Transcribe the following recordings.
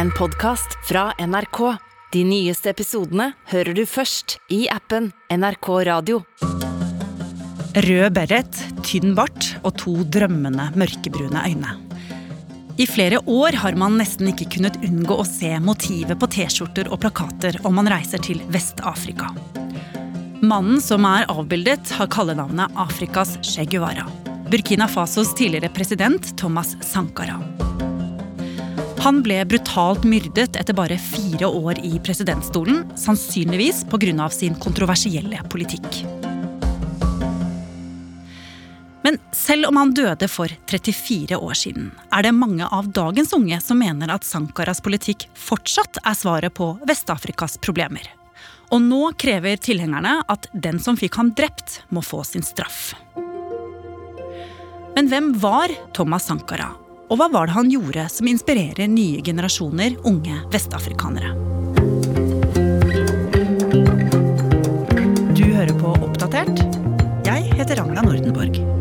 en podkast fra NRK. De nyeste episodene hører du først i appen NRK Radio. Rød beret, tynn bart og to drømmende mørkebrune øyne. I flere år har man nesten ikke kunnet unngå å se motivet på T-skjorter og plakater om man reiser til Vest-Afrika. Mannen som er avbildet, har kallenavnet Afrikas Che Guevara. Burkina Fasos tidligere president Thomas Sankara. Han ble brutalt myrdet etter bare fire år i presidentstolen, sannsynligvis pga. sin kontroversielle politikk. Men selv om han døde for 34 år siden, er det mange av dagens unge som mener at Sankaras politikk fortsatt er svaret på Vest-Afrikas problemer. Og nå krever tilhengerne at den som fikk ham drept, må få sin straff. Men hvem var Thomas Sankara, og hva var det han gjorde som inspirerer nye generasjoner unge vestafrikanere? Du hører på Oppdatert. Jeg heter Ragna Nordenborg.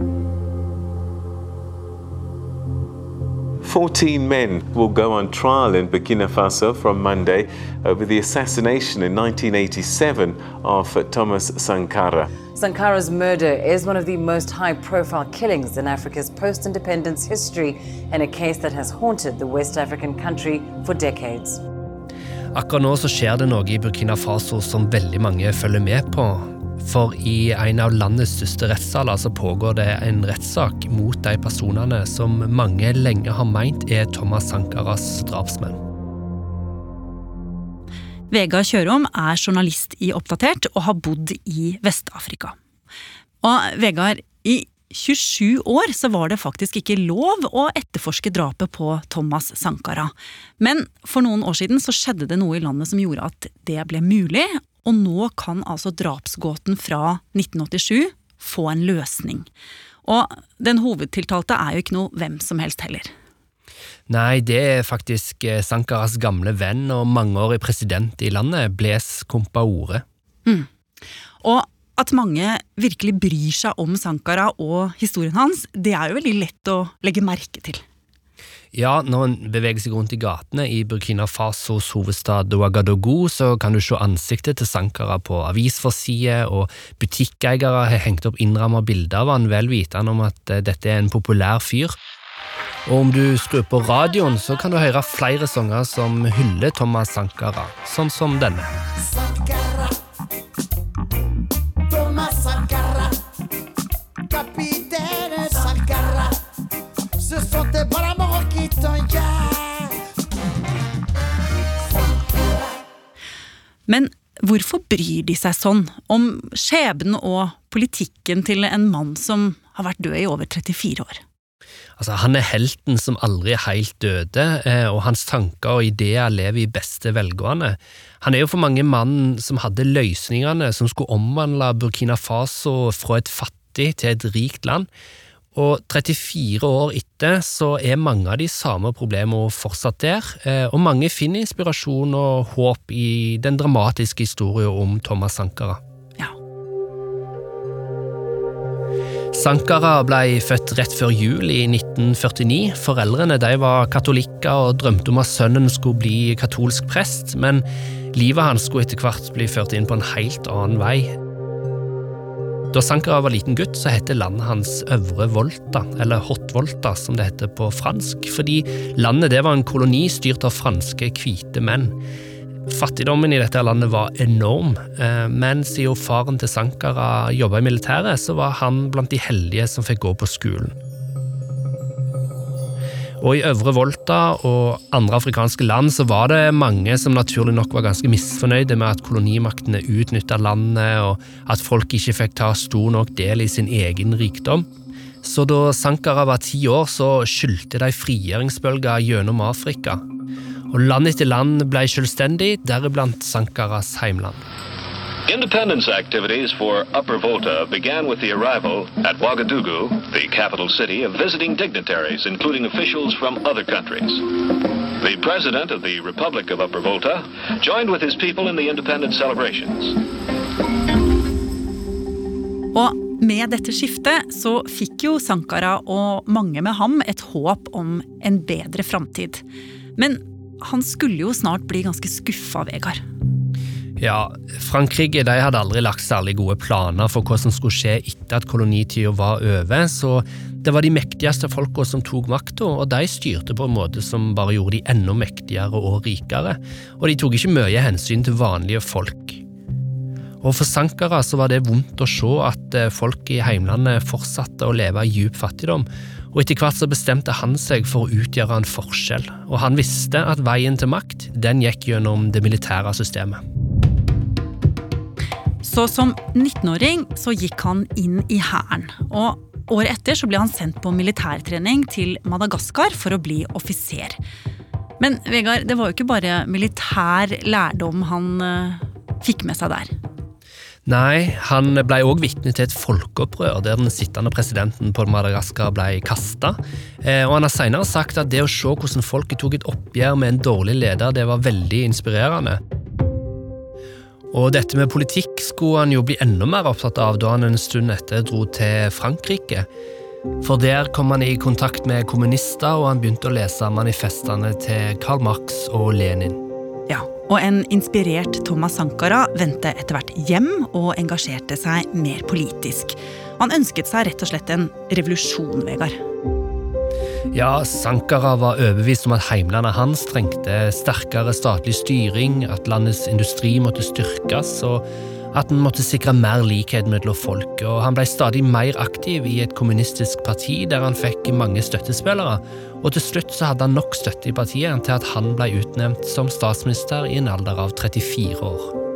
14 men will go on trial in Burkina Faso from Monday over the assassination in 1987 of Thomas Sankara. Sankara's murder is one of the most high profile killings in Africa's post independence history and a case that has haunted the West African country for decades. Akkurat nå så skjer det noe i Burkina Faso som veldig mange følger med på. For i en av landets største rettssaler så pågår det en rettssak mot de personene som mange lenge har meint er Thomas Sankaras drapsmenn. Vegard Kjørom er journalist i Oppdatert og har bodd i Vest-Afrika. Og Vegard, i 27 år så var det faktisk ikke lov å etterforske drapet på Thomas Sankara. Men for noen år siden så skjedde det noe i landet som gjorde at det ble mulig, og nå kan altså drapsgåten fra 1987 få en løsning. Og den hovedtiltalte er jo ikke noe hvem som helst heller. Nei, det er faktisk eh, Sankaras gamle venn og mangeårig president i landet, Blaise Compaore. Mm. Og at mange virkelig bryr seg om Sankara og historien hans, det er jo veldig lett å legge merke til. Ja, når en beveger seg rundt i gatene i Burkina Fasos hovedstad Ouagadougou, så kan du se ansiktet til Sankara på avisforsider, og butikkeiere har hengt opp innramma bilder av han vel vitende om at eh, dette er en populær fyr. Og om du skrur på radioen, så kan du høre flere sanger som hyller Thomas Sankara, sånn som denne. Sankara. Men hvorfor bryr de seg sånn om skjebnen og politikken til en mann som har vært død i over 34 år? Altså, han er helten som aldri er helt døde, eh, og hans tanker og ideer lever i beste velgående. Han er jo for mange mannen som hadde løsningene som skulle omvandle Burkina Faso fra et fattig til et rikt land. Og 34 år etter så er mange av de samme problemene fortsatt der, eh, og mange finner inspirasjon og håp i den dramatiske historien om Thomas Sankara. Ja. Sankara ble født rett før jul i 1949. Foreldrene de var katolikker og drømte om at sønnen skulle bli katolsk prest, men livet hans skulle etter hvert bli ført inn på en helt annen vei. Da Sankara var liten gutt, så het landet hans Øvre Volta, eller Hot Volta som det heter på fransk, fordi landet det var en koloni styrt av franske hvite menn. Fattigdommen i dette landet var enorm, eh, men siden faren til Sankara jobba i militæret, så var han blant de heldige som fikk gå på skolen. Og i Øvre Volta og andre afrikanske land så var det mange som naturlig nok var ganske misfornøyde med at kolonimaktene utnytta landet, og at folk ikke fikk ta stor nok del i sin egen rikdom. Så da Sankara var ti år, så skyldte de frigjøringsbølger gjennom Afrika. Og land etter land ble selvstendig, deriblant Sankaras heimland. Independence activities for Upper Volta began with the arrival at Ouagadougou, the capital city, of visiting dignitaries, including officials from other countries. The president of the Republic of Upper Volta joined with his people in the independence celebrations. Og med dette skiftet så fikk jo Sankara og mange med ham et håp om en bedre framtid. Men han skulle jo snart bli ganske skuffa, Vegard. Ja, Frankrike de hadde aldri lagt særlig gode planer for hva som skulle skje etter at kolonitida var over, så det var de mektigste folka som tok makta, og de styrte på en måte som bare gjorde de enda mektigere og rikere, og de tok ikke mye hensyn til vanlige folk. Og For Sankara så var det vondt å se at eh, folk i heimlandet fortsatte å leve i djup fattigdom, og etter hvert så bestemte han seg for å utgjøre en forskjell, og han visste at veien til makt den gikk gjennom det militære systemet. Så som 19-åring så gikk han inn i hæren. Og året etter så ble han sendt på militærtrening til Madagaskar for å bli offiser. Men Vegard, det var jo ikke bare militær lærdom han uh, fikk med seg der. Nei, han ble òg vitne til et folkeopprør der den sittende presidenten på Madagaskar ble kasta. Eh, og han har senere sagt at det å se hvordan folket tok et oppgjør med en dårlig leder, det var veldig inspirerende. Og dette med politikk skulle han jo bli enda mer opptatt av da han en stund etter dro til Frankrike. For der kom han i kontakt med kommunister, og han begynte å lese manifestene til Karl Marx og Lenin. Ja, og en inspirert Thomas Sankara vendte etter hvert hjem og engasjerte seg mer politisk. Han ønsket seg rett og slett en revolusjon, Vegard. Ja, Sankara var overbevist om at heimlandet hans trengte sterkere statlig styring, at landets industri måtte styrkes, og at en måtte sikre mer likhet mellom folk. Og han ble stadig mer aktiv i et kommunistisk parti, der han fikk mange støttespillere, og til slutt så hadde han nok støtte i partiet til at han ble utnevnt som statsminister i en alder av 34 år.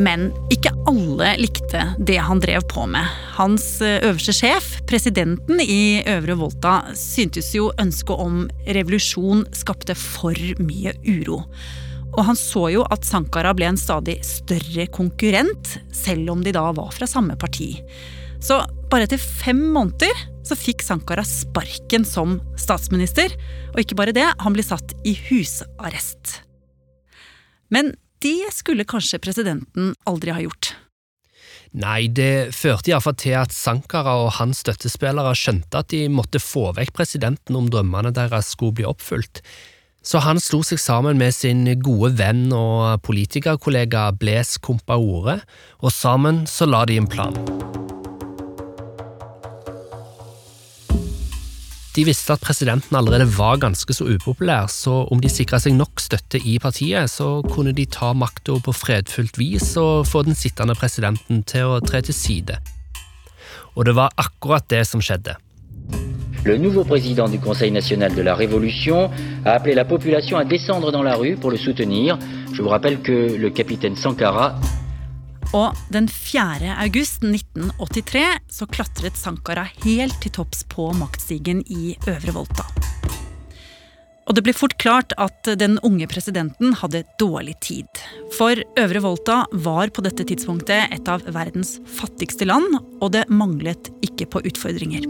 Men ikke alle likte det han drev på med. Hans eh, øverste sjef, presidenten i Øvre Volta, syntes jo ønsket om revolusjon skapte for mye uro. Og han så jo at Sankara ble en stadig større konkurrent, selv om de da var fra samme parti. Så bare etter fem måneder så fikk Sankara sparken som statsminister. Og ikke bare det, han ble satt i husarrest. Men det skulle kanskje presidenten aldri ha gjort. Nei, det førte iallfall til at Sankara og hans støttespillere skjønte at de måtte få vekk presidenten om drømmene deres skulle bli oppfylt. Så han slo seg sammen med sin gode venn og politikerkollega Blaise Compaore, og sammen så la de en plan. De visste at presidenten allerede var ganske så upopulær, så om de sikra seg nok støtte i partiet, så kunne de ta makta på fredfullt vis og få den sittende presidenten til å tre til side. Og det var akkurat det som skjedde. Le nouveau président du Conseil national de la Révolution a appelé la population à descendre dans la rue pour le soutenir. Je vous rappelle que le capitaine Sankara og den 4. august 1983 så klatret Sankara helt til topps på maktstigen i Øvre Volta. Og det ble fort klart at den unge presidenten hadde dårlig tid. For Øvre Volta var på dette tidspunktet et av verdens fattigste land, og det manglet ikke på utfordringer.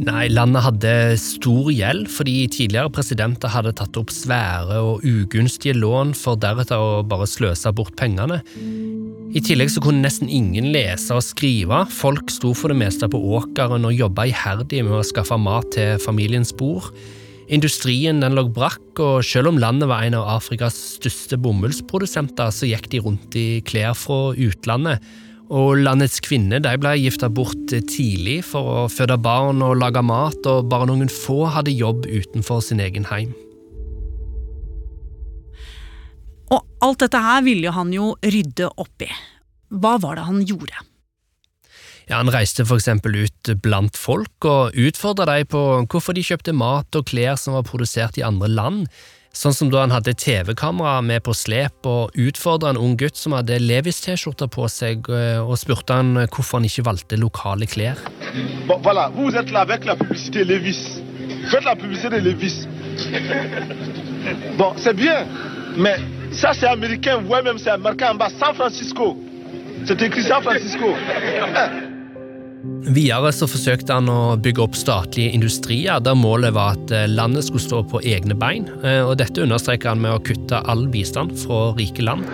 Nei, landet hadde stor gjeld fordi tidligere presidenter hadde tatt opp svære og ugunstige lån for deretter å bare sløse bort pengene. I tillegg så kunne nesten ingen lese og skrive, folk sto for det meste på åkeren og jobba iherdig med å skaffe mat til familiens bord. Industrien den lå brakk, og selv om landet var en av Afrikas største bomullsprodusenter, så gikk de rundt i klær fra utlandet og landets kvinner de ble gifta bort tidlig for å føde barn og lage mat, og bare noen få hadde jobb utenfor sin egen heim. Og alt dette her ville han jo rydde opp i. Hva var det han gjorde? Ja, Han reiste for eksempel ut blant folk og utfordra dem på hvorfor de kjøpte mat og klær som var produsert i andre land, Sånn som da han hadde TV-kamera med på slep og utfordra en ung gutt som hadde Levis-T-skjorte på seg, eh, og spurte han hvorfor han ikke valgte lokale klær. Voilà, vous êtes là avec la publicité Levis. Faites la publicité de Levis. Bon, c'est bien, mais ça c'est américain, voyez même c'est marqué en bas San Francisco. C'est écrit San Francisco. Videre så forsøkte han å bygge opp statlige industrier, der målet var at eh, landet skulle stå på egne bein. Eh, og Dette understreker han med å kutte all bistand fra rike land.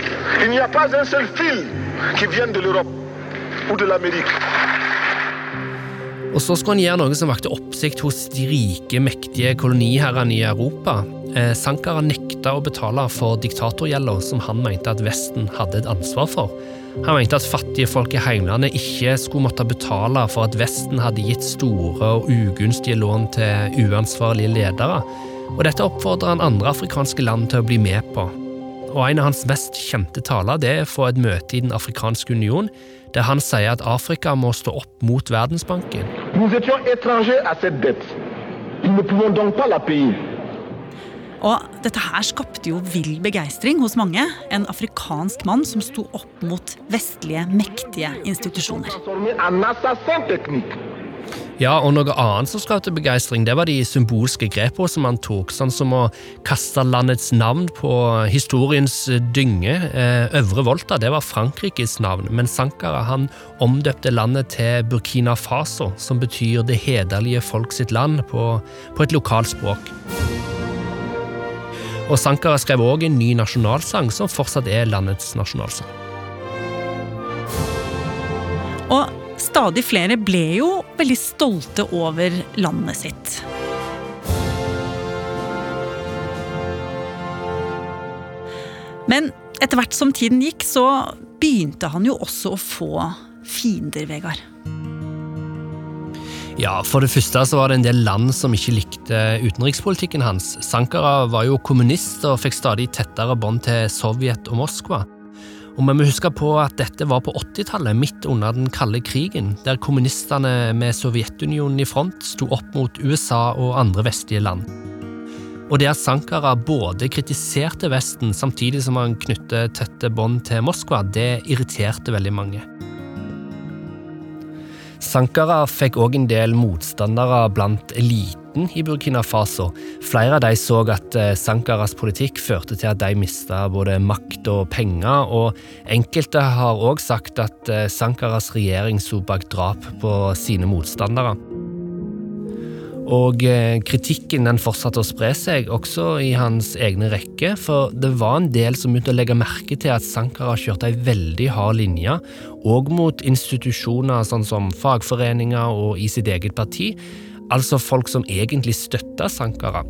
Og så skulle han gjøre noe som vakte oppsikt hos de rike, mektige koloniherrene i Europa. Eh, Sankara nekta å betale for diktatorgjelda som han mente at Vesten hadde et ansvar for. Han mente at fattige folk i heimlandet ikke skulle måtte betale for at Vesten hadde gitt store og ugunstige lån til uansvarlige ledere. Og dette oppfordrer han andre afrikanske land til å bli med på. Og En av hans mest kjente taler det er fra et møte i Den afrikanske union, der han sier at Afrika må stå opp mot Verdensbanken. Nous étions étrangers à cette dette. Nous ne pouvons donc pas la. Og dette her skapte jo vill begeistring hos mange. En afrikansk mann som sto opp mot vestlige, mektige institusjoner. Ja, og noe annet som skapte begeistring, det var de symbolske grepene som han tok, sånn som å kaste landets navn på historiens dynge. Eh, Øvre Volta det var Frankrikes navn, men Sankara han omdøpte landet til Burkina Faso, som betyr det hederlige folk sitt land på, på et lokalt språk. Og Sankara skrev òg en ny nasjonalsang, som fortsatt er landets nasjonalsang. Og stadig flere ble jo veldig stolte over landet sitt. Men etter hvert som tiden gikk, så begynte han jo også å få fiender, Vegard. Ja, For det første så var det en del land som ikke likte utenrikspolitikken hans. Sankara var jo kommunist og fikk stadig tettere bånd til Sovjet og Moskva. Og Vi må huske på at dette var på 80-tallet, midt under den kalde krigen, der kommunistene med Sovjetunionen i front sto opp mot USA og andre vestlige land. Og det at Sankara både kritiserte Vesten samtidig som han knyttet tette bånd til Moskva, det irriterte veldig mange. Sankara fikk òg en del motstandere blant eliten i Burkina Faso. Flere av de så at eh, Sankaras politikk førte til at de mista både makt og penger, og enkelte har òg sagt at eh, Sankaras regjering sto bak drap på sine motstandere. Og eh, kritikken den fortsatte å spre seg, også i hans egne rekker, for det var en del som begynte å legge merke til at Sankara kjørte ei veldig hard linje, òg mot institusjoner sånn som fagforeninger og i sitt eget parti, altså folk som egentlig støtta Sankara.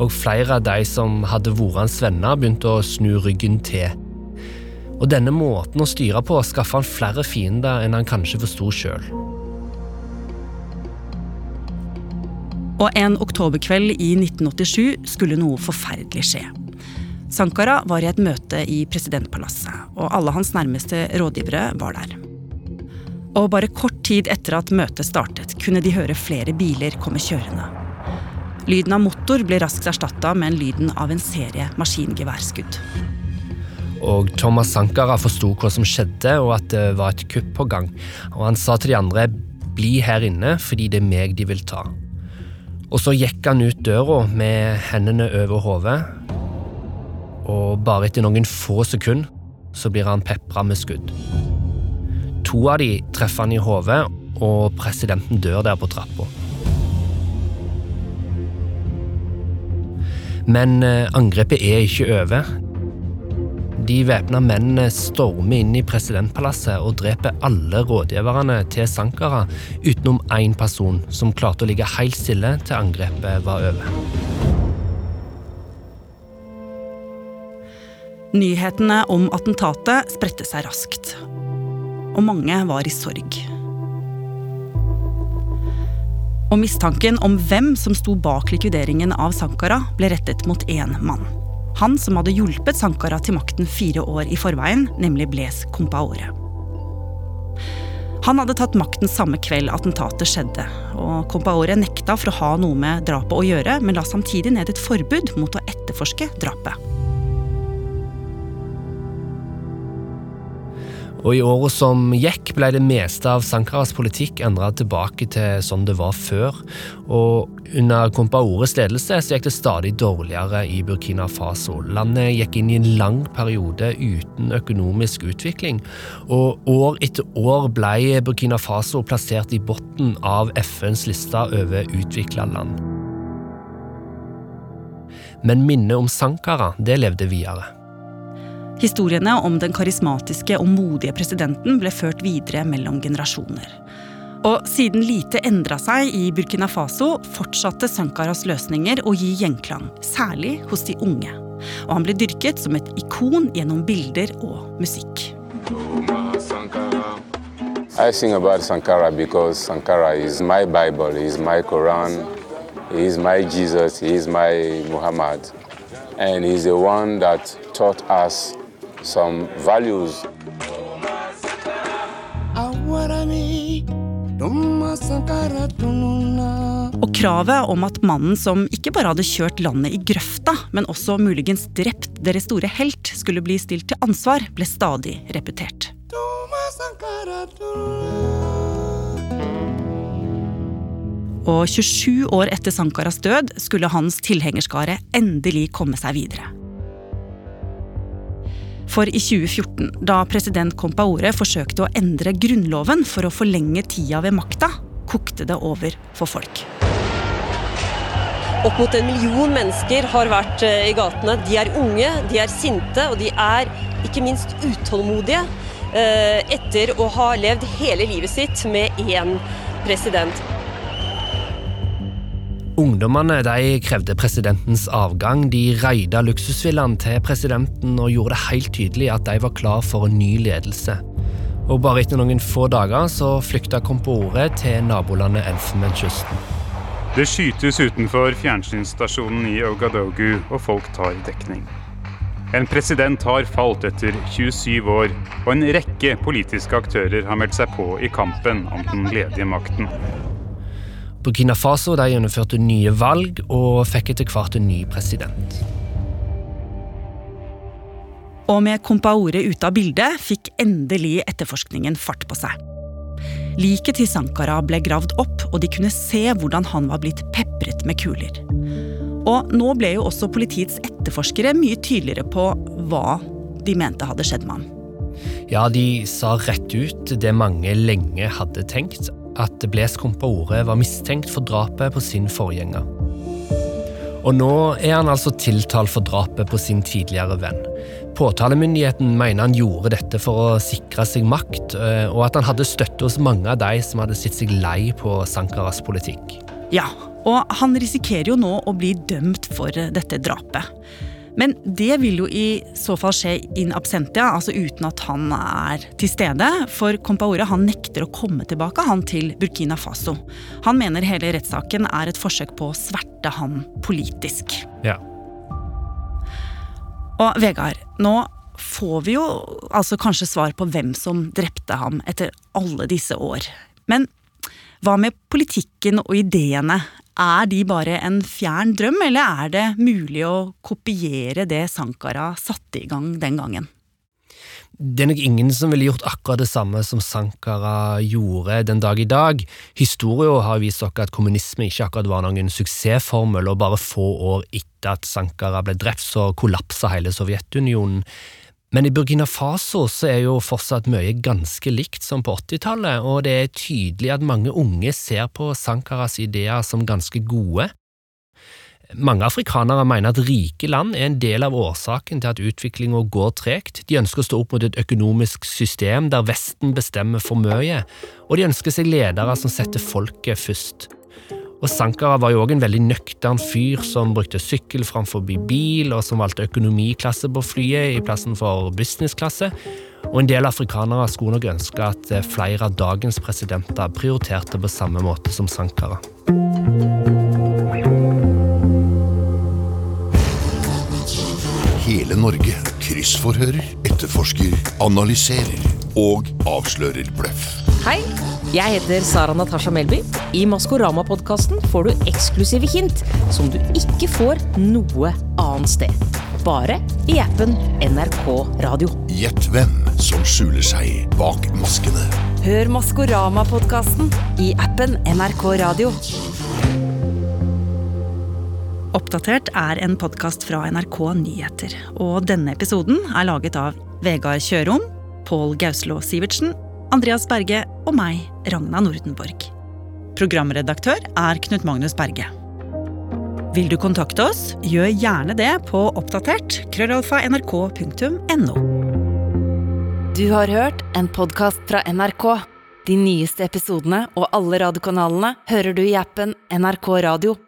Og flere av de som hadde vært hans venner, begynte å snu ryggen til. Og denne måten å styre på skaffa han flere fiender enn han kanskje forsto sjøl. Og en oktoberkveld i 1987 skulle noe forferdelig skje. Sankara var i et møte i presidentpalasset, og alle hans nærmeste rådgivere var der. Og bare kort tid etter at møtet startet, kunne de høre flere biler komme kjørende. Lyden av motor ble raskt erstatta med lyden av en serie maskingeværskudd. Og Thomas Sankara forsto hva som skjedde, og at det var et kupp på gang. Og han sa til de andre bli her inne fordi det er meg de vil ta. Og så gikk han ut døra med hendene over hodet, og bare etter noen få sekunder så blir han pepra med skudd. To av de treffer han i hodet, og presidenten dør der på trappa. Men eh, angrepet er ikke over. De væpna mennene stormer inn i presidentpalasset og dreper alle rådgiverne til Sankara, utenom én person som klarte å ligge helt stille til angrepet var over. Nyhetene om attentatet spredte seg raskt. Og mange var i sorg. Og mistanken om hvem som sto bak likvideringen av Sankara, ble rettet mot én mann. Han som hadde hjulpet Sankara til makten fire år i forveien, nemlig Blaise Compaore. Han hadde tatt makten samme kveld attentatet skjedde, og Compaore nekta for å ha noe med drapet å gjøre, men la samtidig ned et forbud mot å etterforske drapet. Og i året som gikk, ble det meste av Sankaras politikk endra tilbake til sånn det var før. Og under Kompaores ledelse så gikk det stadig dårligere i Burkina Faso. Landet gikk inn i en lang periode uten økonomisk utvikling. Og år etter år ble Burkina Faso plassert i bunnen av FNs liste over utvikla land. Men minnet om Sankara, det levde videre. Historiene om den karismatiske og modige presidenten ble ført videre mellom generasjoner. Og siden lite endra seg i Burkina Faso, fortsatte Sankaras løsninger å gi gjenklang, særlig hos de unge. Og han ble dyrket som et ikon gjennom bilder og musikk. I sing about Sankara because Sankara is my Bible, is my Quran, is my Jesus, is my Muhammad. And he's the one that taught us some values. Og kravet om at mannen som ikke bare hadde kjørt landet i grøfta, men også muligens drept deres store helt, skulle bli stilt til ansvar, ble stadig repetert. Og 27 år etter Sankaras død skulle hans tilhengerskare endelig komme seg videre. For i 2014, da president Compaore forsøkte å endre grunnloven for å forlenge tida ved makta, kokte det over for folk. Opp mot en million mennesker har vært eh, i gatene. De er unge, de er sinte, og de er ikke minst utålmodige eh, etter å ha levd hele livet sitt med én president. Ungdommene de krevde presidentens avgang. De raida luksusvillaen til presidenten og gjorde det helt tydelig at de var klar for en ny ledelse. Og Bare etter noen få dager så flykta Compaore til nabolandet Elfenbenskysten. Det skytes utenfor fjernsynsstasjonen i Ogadogu, og folk tar dekning. En president har falt etter 27 år, og en rekke politiske aktører har meldt seg på i kampen om den ledige makten. Burkina Faso gjennomførte nye valg og fikk etter hvert en ny president. Og med Compaore ute av bildet fikk endelig etterforskningen fart på seg. Liket til Sankara ble gravd opp, og de kunne se hvordan han var blitt pepret med kuler. Og nå ble jo også politiets etterforskere mye tydeligere på hva de mente hadde skjedd med ham. Ja, de sa rett ut det mange lenge hadde tenkt, at Blaise Compaore var mistenkt for drapet på sin forgjenger. Og nå er han altså tiltalt for drapet på sin tidligere venn. Påtalemyndigheten mener han gjorde dette for å sikre seg makt, eh, og at han hadde støtte hos mange av de som hadde sett seg lei på Sankaras politikk. Ja, og han risikerer jo nå å bli dømt for dette drapet. Men det vil jo i så fall skje in absentia, altså uten at han er til stede. For Compaore han nekter å komme tilbake han til Burkina Faso. Han mener hele rettssaken er et forsøk på å sverte han politisk. Ja. Og Vegard, nå får vi jo altså kanskje svar på hvem som drepte ham etter alle disse år. Men hva med politikken og ideene? Er de bare en fjern drøm, eller er det mulig å kopiere det Sankara satte i gang den gangen? Det er nok ingen som ville gjort akkurat det samme som Sankara gjorde den dag i dag. Historien har vist oss at kommunisme ikke akkurat var noen suksessformel, og bare få år etter at Sankara ble drept, så kollapsa hele Sovjetunionen. Men i Burkina Faso så er jo fortsatt mye ganske likt som på 80-tallet, og det er tydelig at mange unge ser på Sankaras ideer som ganske gode. Mange afrikanere mener at rike land er en del av årsaken til at utviklinga går tregt. De ønsker å stå opp mot et økonomisk system der Vesten bestemmer for mye, og de ønsker seg ledere som setter folket først. Og Sankara var jo òg en veldig nøktern fyr som brukte sykkel framfor bil, og som valgte økonomiklasse på flyet i plassen for businessklasse. Og en del afrikanere skulle nok ønske at flere av dagens presidenter prioriterte på samme måte som Sankara. Hele Norge kryssforhører, etterforsker, analyserer og avslører bløff. Hei, jeg heter Sara Natasha Melby. I Maskorama-podkasten får du eksklusive hint som du ikke får noe annet sted. Bare i appen NRK Radio. Gjett hvem som skjuler seg bak maskene. Hør Maskorama-podkasten i appen NRK Radio. Oppdatert er en podkast fra NRK Nyheter. Og denne episoden er laget av Vegard Kjørom, Pål Gauslå Sivertsen, Andreas Berge og meg, Ragna Nordenborg. Programredaktør er Knut Magnus Berge. Vil du kontakte oss, gjør gjerne det på oppdatert krøllalfa nrk.no. Du har hørt en podkast fra NRK. De nyeste episodene og alle radiokanalene hører du i appen NRK Radio.